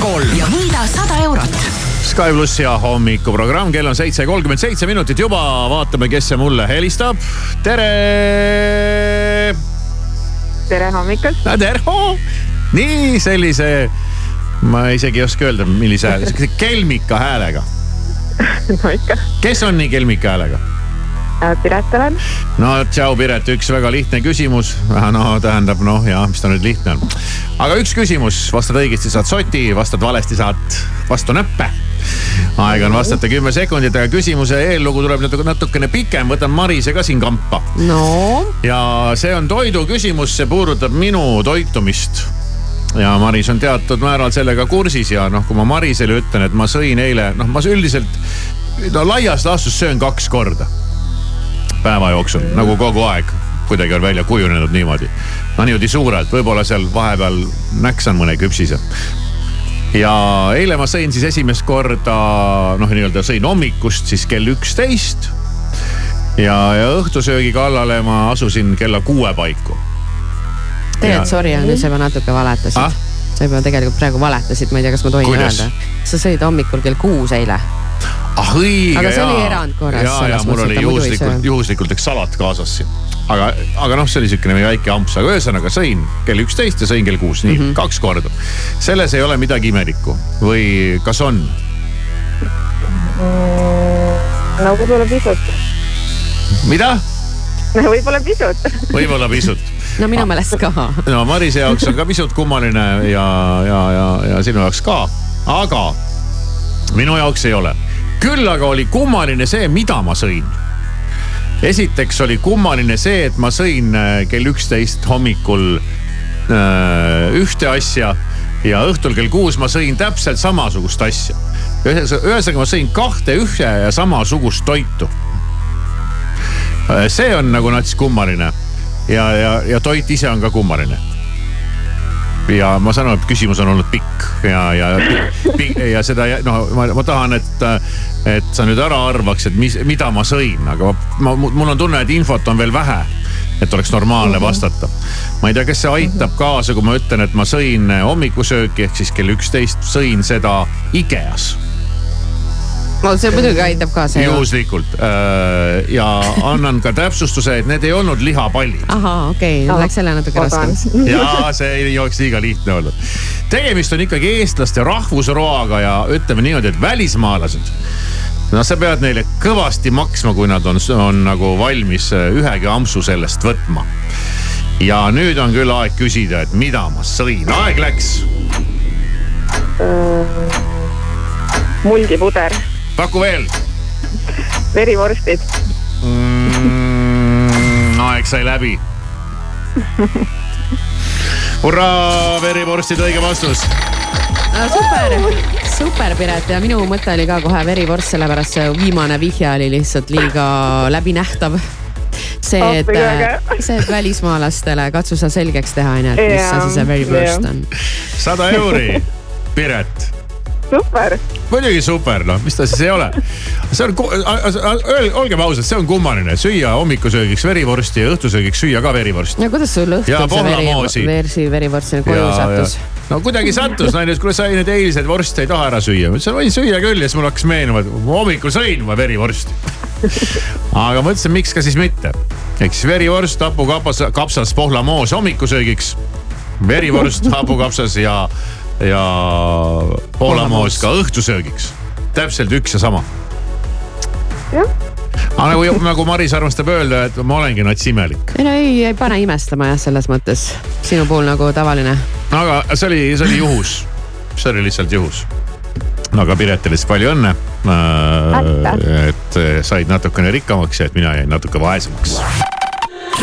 Speaker 4: kolm ja võida sada eurot.
Speaker 1: Sky pluss ja hommikuprogramm, kell on seitse kolmkümmend seitse minutit juba, vaatame, kes see mulle helistab. tere.
Speaker 14: tere hommikust.
Speaker 1: tere, nii sellise, ma isegi ei oska öelda, millise hääle, sihukese kelmika häälega.
Speaker 14: no ikka.
Speaker 1: kes on nii kelmika häälega?
Speaker 14: Piret olen.
Speaker 1: no tšau, Piret, üks väga lihtne küsimus. no tähendab noh, jah, mis ta nüüd lihtne on. aga üks küsimus, vastad õigesti, saad soti, vastad valesti, saad vastu näppe. aega on vastata kümme sekundit, aga küsimuse eellugu tuleb natuke, natukene pikem, võtan Marise ka siin kampa.
Speaker 2: no
Speaker 1: ja see on toidu küsimus, see puudutab minu toitumist ja Maris on teatud määral sellega kursis ja noh, kui ma Marisele ütlen, et ma sõin eile, noh, ma üldiselt no laias laastus söön kaks korda päeva jooksul nagu kogu aeg kuidagi on välja kujunenud niimoodi. no niimoodi suurelt, võib-olla seal vahepeal näksan mõne küpsise. ja eile ma sõin siis esimest korda noh, nii-öelda sõin hommikust siis kell üksteist. ja, ja õhtusöögi kallale ma asusin kella kuue paiku.
Speaker 2: tegelikult sorry, aga nüüd sa juba natuke valetasid
Speaker 1: Ah?
Speaker 2: sa juba tegelikult praegu valetasid, ma ei tea, kas ma tohin
Speaker 1: Kuidas?
Speaker 2: öelda. sa sõid hommikul kell kuus eile.
Speaker 1: Ah õige
Speaker 2: Aga see
Speaker 1: jaa.
Speaker 2: oli erandkorras
Speaker 1: ja, ja mul oli juhuslikult, juhuslikult üks salat kaasas siin. aga, aga noh, see oli siukene väike amps, aga ühesõnaga sõin kell üksteist ja sõin kell kuus, nii mm -hmm. kaks korda. selles ei ole midagi imelikku või kas on?
Speaker 14: no võib-olla pisut.
Speaker 1: mida?
Speaker 14: võib-olla pisut.
Speaker 1: võib-olla pisut.
Speaker 2: no minu meelest ka.
Speaker 1: no Marise jaoks on ka pisut kummaline ja, ja, ja, ja sinu jaoks ka, aga minu jaoks ei ole. Küll aga oli kummaline see, mida ma sõin. esiteks oli kummaline see, et ma sõin äh, kell üksteist hommikul äh, ühte asja ja õhtul kell kuus ma sõin täpselt samasugust asja. ühesõnaga, ma sõin kahte ühe ja samasugust toitu. see on nagu nats kummaline ja, ja, ja toit ise on ka kummaline ja ma saan aru, et küsimus on olnud pikk ja, ja, ja seda no ma, ma tahan, et, et sa nüüd ära arvaks, et mis, mida ma sõin, aga ma, ma, mul on tunne, et infot on veel vähe. et oleks normaalne vastata. ma ei tea, kas see aitab kaasa, kui ma ütlen, et ma sõin hommikusööki ehk siis kell üksteist sõin seda Ikeas
Speaker 2: no see muidugi aitab kaasa ju.
Speaker 1: juhuslikult äh, ja annan ka täpsustuse, et need ei olnud lihapallid.
Speaker 2: ahah, okei okay,, läks jälle natuke raskemaks.
Speaker 1: ja see ei oleks liiga lihtne olnud. tegemist on ikkagi eestlaste rahvusroaga ja ütleme niimoodi, et välismaalased. no sa pead neile kõvasti maksma, kui nad on, on nagu valmis ühegi ampsu sellest võtma. ja nüüd on küll aeg küsida, et mida ma sõin, aeg läks.
Speaker 14: mulgipuder,
Speaker 1: paku veel
Speaker 14: verivorstid,
Speaker 1: mm,. aeg sai läbi. hurraa, verivorstid, õige vastus.
Speaker 2: no super, super Piret ja minu mõte oli ka kohe verivorst, sellepärast see viimane vihje oli lihtsalt liiga läbinähtav. see, et
Speaker 14: hea.,
Speaker 2: see, et välismaalastele katsu sa selgeks teha, onju, et mis asi see verivorst
Speaker 14: jah.
Speaker 2: on.
Speaker 1: sada euri, Piret
Speaker 14: super.
Speaker 1: muidugi super, noh, mis ta siis ei ole. see on, olgem ausad, see on kummaline, süüa hommikusöögiks verivorsti ja õhtusöögiks süüa ka verivorsti.
Speaker 2: ja kuidas sul
Speaker 1: Ja
Speaker 2: õhtul see
Speaker 1: pohlamoosi.
Speaker 2: veri, versi verivorst sinna koju sattus?
Speaker 1: no kuidagi sattus, naine, kuule sa neid eilseid vorste ei taha ära süüa. ma ütlesin, võin süüa küll ja siis mul hakkas meenuma, et ma hommikul sõin ma verivorsti. aga mõtlesin, miks ka siis mitte. ehk siis verivorst, hapukapsas, kapsas, pohlamoos hommikusöögiks. verivorst, hapukapsas ja, ja pohlamoos ka õhtusöögiks. täpselt üks ja sama. aga nagu, nagu Maris armastab öelda, et ma olengi nats imelik.
Speaker 2: ei no ei, ei pane imestama jah, selles mõttes sinu puhul nagu tavaline.
Speaker 1: aga see oli, see oli juhus, see oli lihtsalt juhus. no aga Piretile siis palju õnne. et eh, said natukene rikkamaks ja et mina jäin natuke vaesemaks.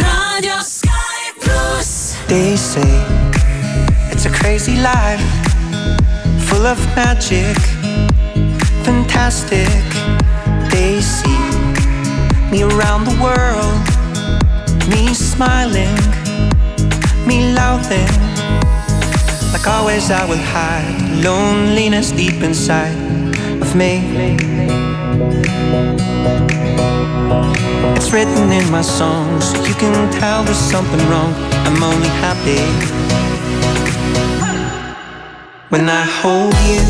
Speaker 3: Radio Sky pluss.
Speaker 15: They say it's a crazy life, full of magic, fantastic. They see me around the world, me smiling, me laughing. Like always, I will hide loneliness deep inside of me. It's written in my songs. You can tell there's something wrong. I'm only happy when I hold you.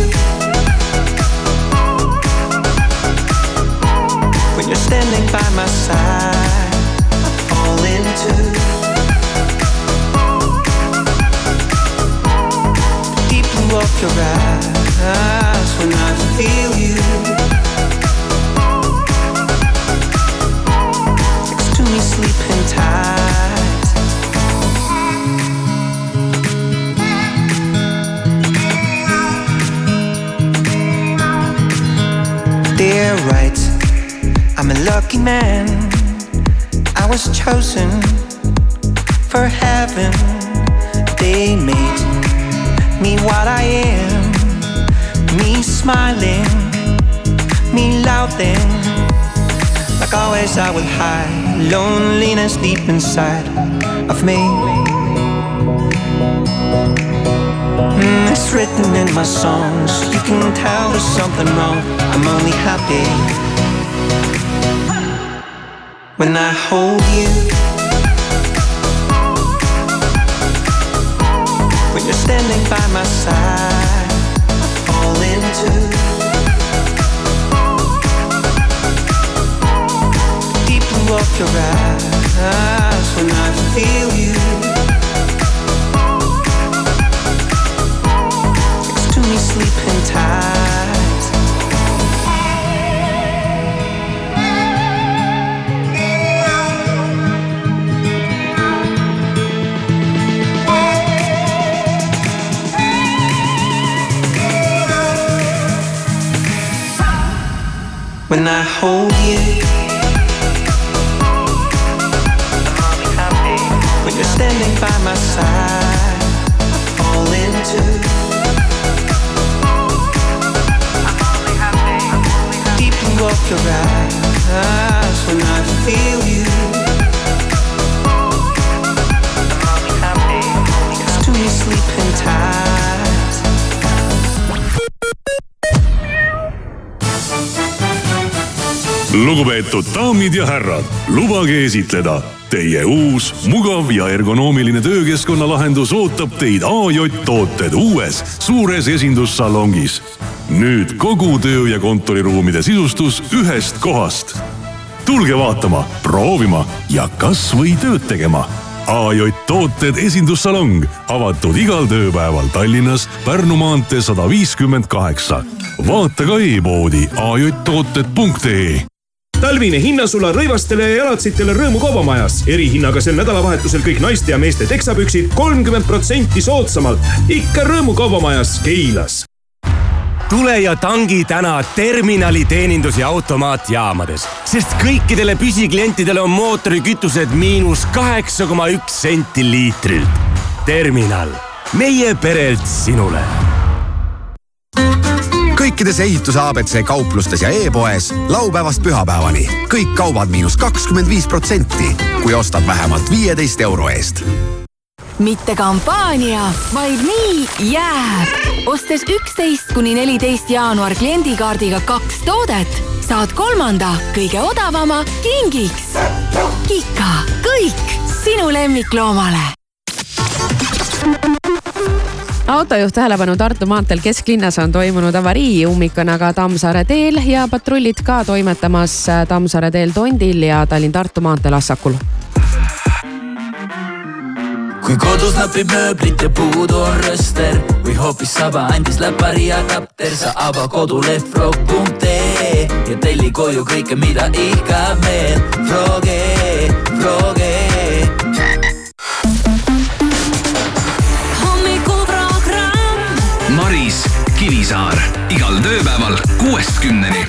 Speaker 15: When you're standing by my side, I fall into the deep blue of your eyes when I feel you. next to me sleeping tight. They're right, I'm a lucky man. I was chosen for heaven. They made me what I am. Me smiling, me laughing. Like always, I will hide loneliness deep inside of me. It's written in my songs. You can tell there's something wrong. I'm only happy when I hold you. When you're standing by my side, I fall into. deep blue of your eyes when I feel you When I hold you When you're standing by my side, I fall into of your eyes when I feel you. Next to me sleeping tight.
Speaker 9: lugupeetud daamid ja härrad, lubage esitleda. Teie uus, mugav ja ergonoomiline töökeskkonna lahendus ootab teid AJ tooted uues suures esindussalongis. Nüüd kogu töö ja kontoriruumide sisustus ühest kohast. tulge vaatama, proovima ja kasvõi tööd tegema AJ Tooted esindussalong avatud igal tööpäeval Tallinnas Pärnu maantee sada viiskümmend kaheksa. vaata ka e-poodi ajtooted.ee
Speaker 16: talvine hinnasula rõivastele ja jalatsitele Rõõmu kaubamajas. erihinnaga sel nädalavahetusel kõik naiste ja meeste teksapüksid kolmkümmend protsenti soodsamalt. ikka Rõõmu kaubamajas Keilas.
Speaker 17: Tule ja tangi täna terminali teenindus- ja automaatjaamades, sest kõikidele püsiklientidele on mootorikütused miinus kaheksa koma üks senti liitrilt. terminal, meie perelt sinule.
Speaker 18: Kõikides ehituse abc kauplustes ja e-poes laupäevast pühapäevani. Kõik kaubad miinus kakskümmend viis protsenti, kui ostad vähemalt viieteist euro eest
Speaker 19: mitte kampaania, vaid nii jääb. ostes üksteist kuni neliteist jaanuar kliendikaardiga kaks toodet, saad kolmanda, kõige odavama kingiks. Kika, kõik sinu lemmikloomale
Speaker 2: autojuht tähelepanu Tartu maanteel kesklinnas on toimunud avarii, ummik on aga Tammsaare teel ja patrullid ka toimetamas Tammsaare teel Tondil ja Tallinn-Tartu maanteel Assakul
Speaker 20: kui kodus napib mööblit ja puudu on rööster või hoopis saba andis läpari adapter, sa ava koduleht frog.ee ja telli koju kõike, mida ihkab meel. Froge, Froge.
Speaker 4: hommikuprogramm. Maris Kivisaar igal tööpäeval kuuest kümneni.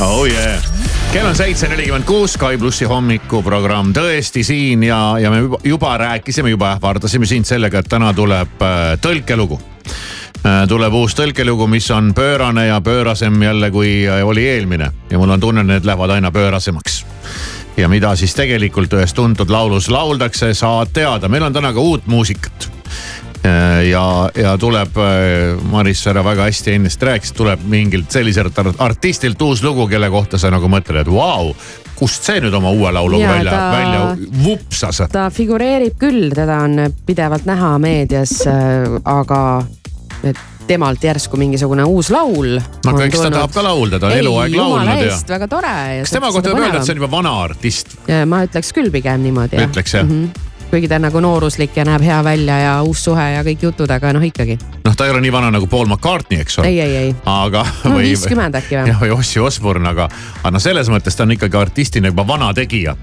Speaker 1: oh yeah kell on seitse nelikümmend kuus, Sky plussi hommikuprogramm tõesti siin ja, ja me juba, juba rääkisime, juba ähvardasime sind sellega, et täna tuleb äh, tõlkelugu. Äh,. tuleb uus tõlkelugu, mis on pöörane ja pöörasem jälle, kui äh, oli eelmine. Ja mul on tunne, need lähevad aina pöörasemaks. Ja mida siis tegelikult ühes tuntud laulus lauldakse, saad teada, meil on täna ka uut muusikat ja, ja tuleb, äh, Maris, sa väga hästi ennist rääkisid, tuleb mingilt selliselt artistilt uus lugu, kelle kohta sa nagu mõtled, et vau wow, kust see nüüd oma uue laulu ja, välja välja vupsas?
Speaker 2: ta figureerib küll, teda on pidevalt näha meedias, äh, aga et temalt järsku mingisugune uus laul.
Speaker 1: no aga eks ta tahab ka laulda, ta on eluaeg laulnud ja.
Speaker 2: väga tore.
Speaker 1: kas tema kohta võib öelda, et see on juba vana artist?
Speaker 2: ma ütleks küll pigem niimoodi.
Speaker 1: ütleks jah mm? -hmm
Speaker 2: kuigi ta on nagu nooruslik ja näeb hea välja ja uus suhe ja kõik jutud, aga noh, ikkagi.
Speaker 1: noh, ta ei ole nii vana nagu Paul McCartney, eks ole.
Speaker 2: ei, ei, ei.
Speaker 1: aga.
Speaker 2: no viiskümmend äkki või?
Speaker 1: jah, või Ossi Osborne, aga, aga noh, selles mõttes ta on ikkagi artistina juba vana tegija.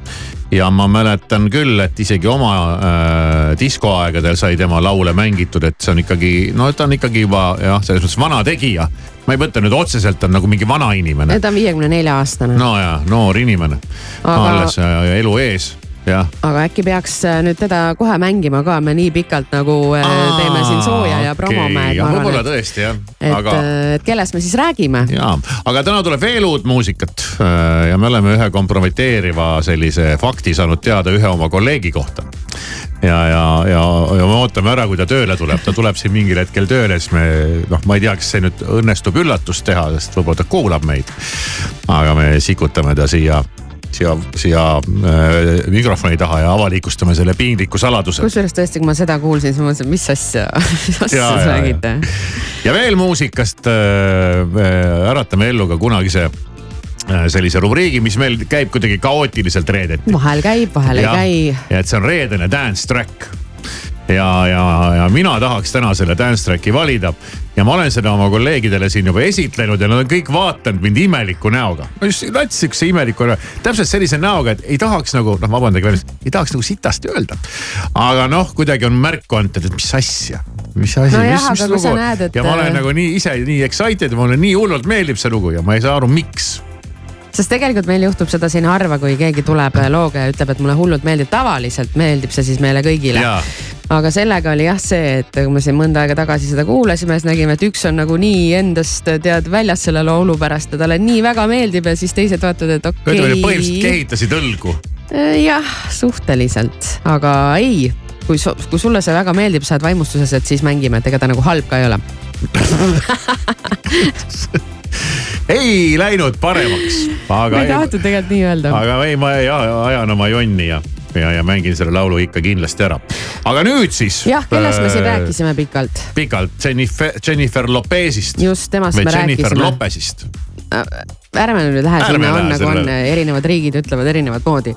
Speaker 1: ja ma mäletan küll, et isegi oma äh, diskoaegadel sai tema laule mängitud, et see on ikkagi, no ta on ikkagi juba jah, selles mõttes vana tegija ma ei mõtle nüüd otseselt, ta on nagu mingi vana inimene.
Speaker 2: ta on viiekümne nelja aastane.
Speaker 1: no ja, noor inimene Aga.... alles elu ees
Speaker 2: aga äkki peaks äh, nüüd teda kohe mängima ka, me nii pikalt nagu äh, Aa, teeme siin sooja ja promome
Speaker 1: okay.. võib-olla tõesti jah.
Speaker 2: et aga..., äh, et kellest me siis räägime.
Speaker 1: ja, aga täna tuleb veel uut muusikat ja me oleme ühe kompromiteeriva sellise fakti saanud teada ühe oma kolleegi kohta ja, ja, ja, ja me ootame ära, kui ta tööle tuleb, ta tuleb siin mingil hetkel tööle, siis me noh, ma ei tea, kas see nüüd õnnestub üllatust teha, sest võib-olla ta kuulab meid. aga me sikutame ta siia siia, siia äh, mikrofoni taha ja avalikustame selle piinliku saladuse.
Speaker 2: kusjuures tõesti, kui ma seda kuulsin, siis ma mõtlesin, mis asja, mis asja te räägite.
Speaker 1: ja veel muusikast äh, äratame ellu ka kunagise äh, sellise rubriigi, mis meil käib kuidagi kaootiliselt reedeti.
Speaker 2: vahel käib, vahel
Speaker 1: ja,
Speaker 2: ei käi.
Speaker 1: et see on reedene dance track ja, ja, ja mina tahaks täna selle dance track'i valida ja ma olen seda oma kolleegidele siin juba esitlenud ja nad on kõik vaadanud mind imeliku näoga. no just nats sihukese imeliku näoga, täpselt sellise näoga, et ei tahaks nagu noh, vabandage veel, ei tahaks nagu sitasti öelda. aga noh, kuidagi on märku antud, et mis asja, mis asi
Speaker 2: no, mis, mis lugu. Et...
Speaker 1: ja ma olen nagu nii ise nii excited, mulle nii hullult meeldib see lugu ja ma ei saa aru, miks
Speaker 2: sest tegelikult meil juhtub seda siin harva, kui keegi tuleb looga ja ütleb, et mulle hullult meeldib, tavaliselt meeldib see siis meile kõigile aga sellega oli jah see, et kui me siin mõnda aega tagasi seda kuulasime, siis nägime, et üks on nagu nii endast tead väljas selle laulu pärast ja talle nii väga meeldib ja siis teised vaatavad, et okei okay..
Speaker 1: ütleme, põhimõtteliselt kehitasid õlgu.
Speaker 2: Äh, jah, suhteliselt, aga ei, kui, kui sulle see väga meeldib, sa oled vaimustuses, et siis mängime, et ega ta nagu halb ka ei ole
Speaker 1: ei läinud paremaks.
Speaker 2: ma ei tahtnud tegelikult nii öelda.
Speaker 1: aga ei, ma ajan oma jonni ja ja, ja mängin selle laulu ikka kindlasti ära. aga nüüd siis.
Speaker 2: jah, kellest me siin äh, rääkisime pikalt?
Speaker 1: pikalt Jennifer, Jennifer Lopezist.
Speaker 2: just, temast me
Speaker 1: Jennifer
Speaker 2: rääkisime.
Speaker 1: Jennifer Lopezist
Speaker 2: äh, ärme nüüd lähe ärme sinna, on nagu on, erinevad riigid ütlevad erinevat moodi.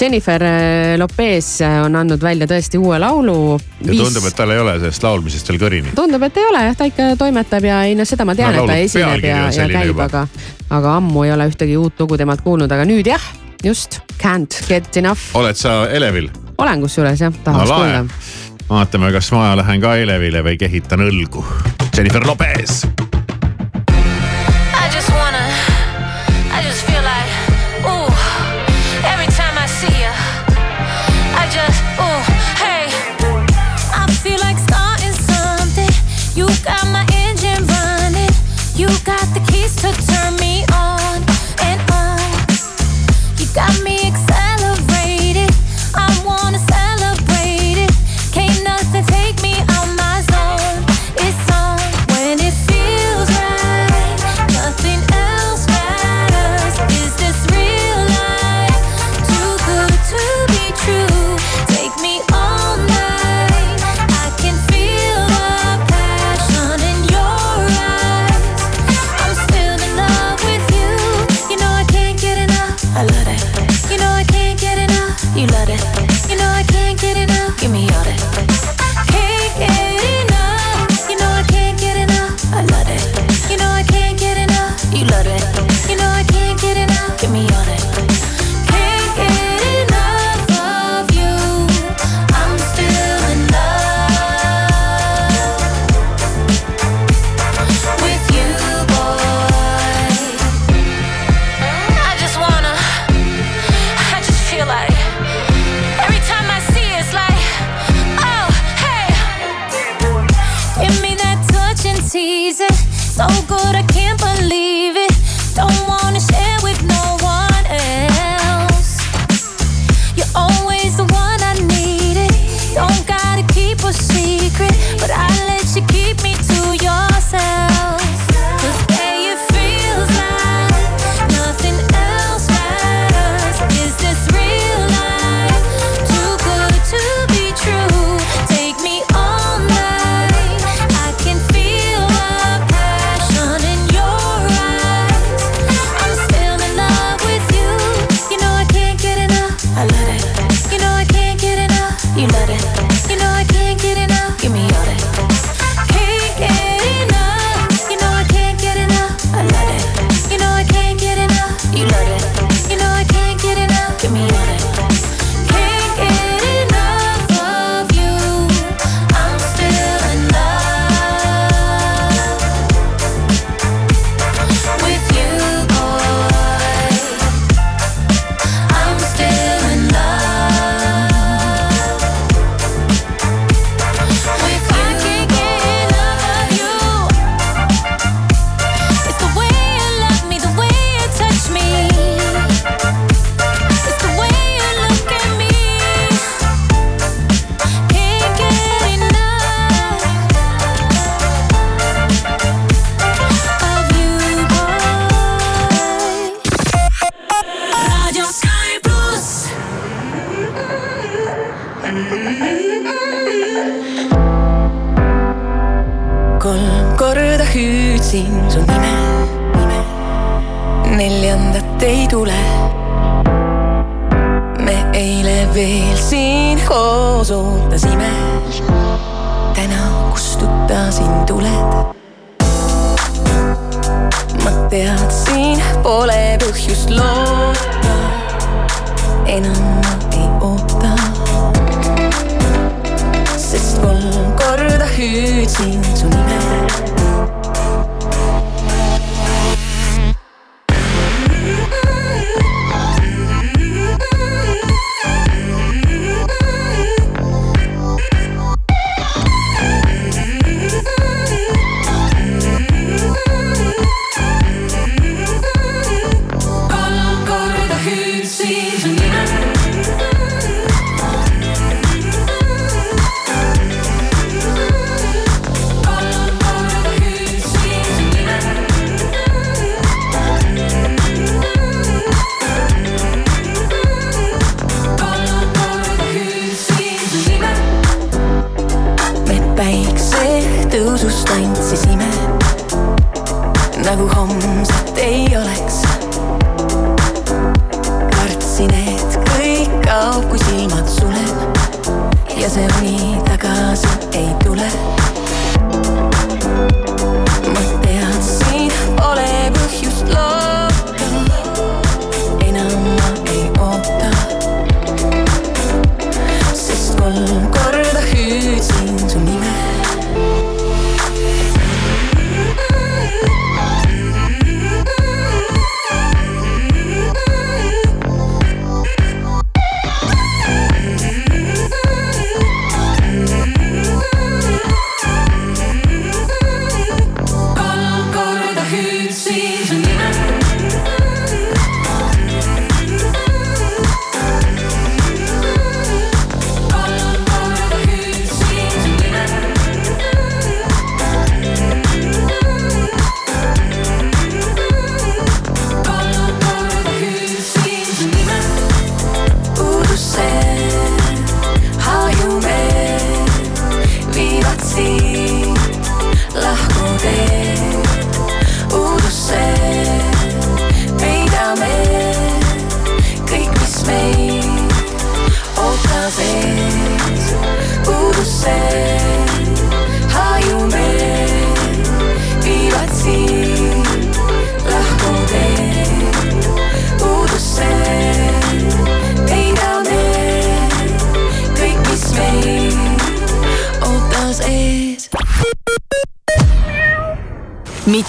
Speaker 2: Jennifer äh, Lopez on andnud välja tõesti uue laulu.
Speaker 1: ja Viis... tundub, et tal ei ole sellest laulmisest veel kõrini.
Speaker 2: tundub, et ei ole jah, ta ikka toimetab ja ei noh, seda ma tean no,, et ta esineb ja, ja käib, aga, aga ammu ei ole ühtegi uut lugu temalt kuulnud, aga nüüd jah just, can't get enough.
Speaker 1: oled sa elevil?
Speaker 2: olen kusjuures jah, tahaks no, kuulda.
Speaker 1: vaatame, kas ma lähen ka elevile või kehitan õlgu
Speaker 21: Jennifer Lopez.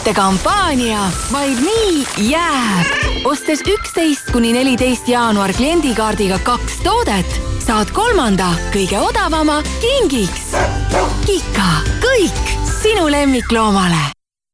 Speaker 19: Mitte kampaania, vaid nii jääb. ostes üksteist kuni neliteist jaanuar kliendikaardiga kaks toodet, saad kolmanda kõige odavama kingiks. Kika, kõik sinu lemmikloomale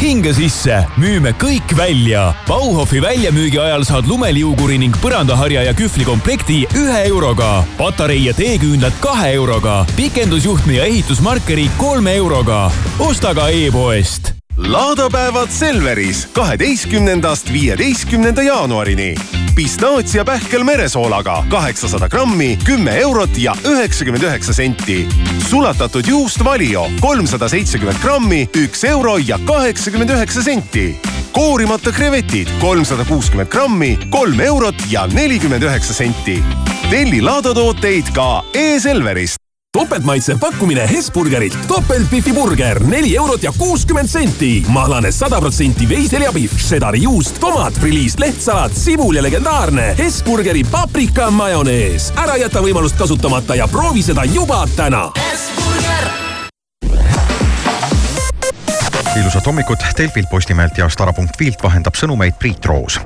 Speaker 22: hinge sisse, müüme kõik välja. Bauhofi väljamüügi ajal saad lumeliuguri ning põrandaharja ja kühvli komplekti ühe euroga, patarei ja teeküünlad kahe euroga, pikendusjuhtme ja ehitusmarkeri kolme euroga. osta ka e-poest
Speaker 23: laadapäevad Selveris kaheteistkümnendast viieteistkümnenda jaanuarini. pistaatsia pähkel meresoolaga kaheksasada grammi, kümme eurot ja üheksakümmend üheksa senti. sulatatud juust Valio kolmsada seitsekümmend grammi, üks euro ja kaheksakümmend üheksa senti. koorimata krevetid kolmsada kuuskümmend grammi, kolm eurot ja nelikümmend üheksa senti. telli laadatooteid ka e-Selverist
Speaker 16: topeltmaitsev pakkumine Hesburgerilt, topeltbifi burger neli eurot ja kuuskümmend senti. mahlane sada protsenti veiseljapihv, šedari juust, tomat, friliis, lehtsalat, sibul ja legendaarne Hesburgeri paprika majonees. ära jäta võimalust kasutamata ja proovi seda juba täna.
Speaker 13: Ilusat hommikut Delfilt, Postimehelt ja Stara.filt vahendab sõnumeid Priit Roos.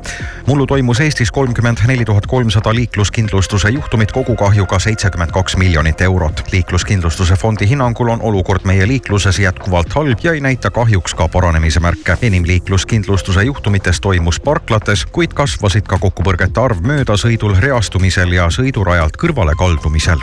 Speaker 13: mullu toimus Eestis kolmkümmend neli tuhat kolmsada liikluskindlustuse juhtumit kogukahjuga seitsekümmend kaks miljonit eurot. liikluskindlustuse fondi hinnangul on olukord meie liikluses jätkuvalt halb ja ei näita kahjuks ka paranemise märke. enim liikluskindlustuse juhtumitest toimus parklates, kuid kasvasid ka kokkupõrgete arv möödasõidul, reastumisel ja sõidurajalt kõrvale kaldumisel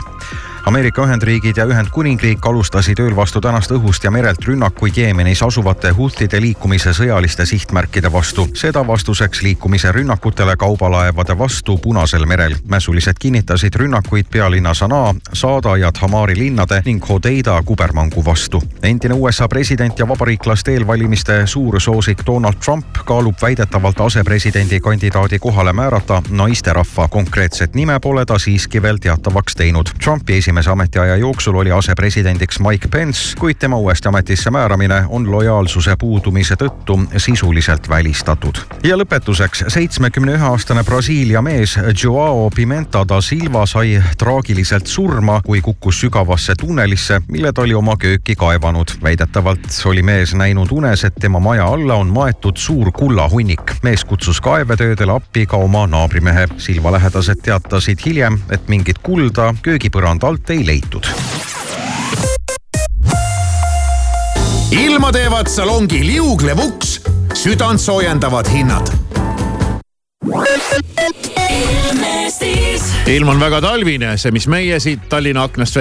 Speaker 13: Ameerika Ühendriigid ja Ühendkuningriik alustasid ööl vastu tänast õhust ja merelt rünnakuid Jeemenis asuvate Houthide liikumise sõjaliste sihtmärkide vastu. seda vastuseks liikumise rünnakutele kaubalaevade vastu Punasel merel. mässulised kinnitasid rünnakuid pealinna Sanaa, Saada ja Thamari linnade ning Hodeida kubermangu vastu. endine USA president ja vabariiklaste eelvalimiste suur soosik Donald Trump kaalub väidetavalt asepresidendi kandidaadi kohale määrata naisterahva. konkreetset nime pole ta siiski veel teatavaks teinud. Trumpi esimene esimese ametiaja jooksul oli asepresidendiks Mike Pence, kuid tema uuesti ametisse määramine on lojaalsuse puudumise tõttu sisuliselt välistatud. ja lõpetuseks, seitsmekümne ühe aastane Brasiilia mees Joao Pimenta da Silva sai traagiliselt surma, kui kukkus sügavasse tunnelisse, mille ta oli oma kööki kaevanud. väidetavalt oli mees näinud unes, et tema maja alla on maetud suur kullahunnik. mees kutsus kaevetöödele appi ka oma naabrimehe. Silva lähedased teatasid hiljem, et mingit kulda köögipõranda alt ei leitud.
Speaker 1: ilma teevad salongi liuglev uks, südant soojendavad hinnad ilm on väga talvine, see, mis meie siit Tallinna aknast välja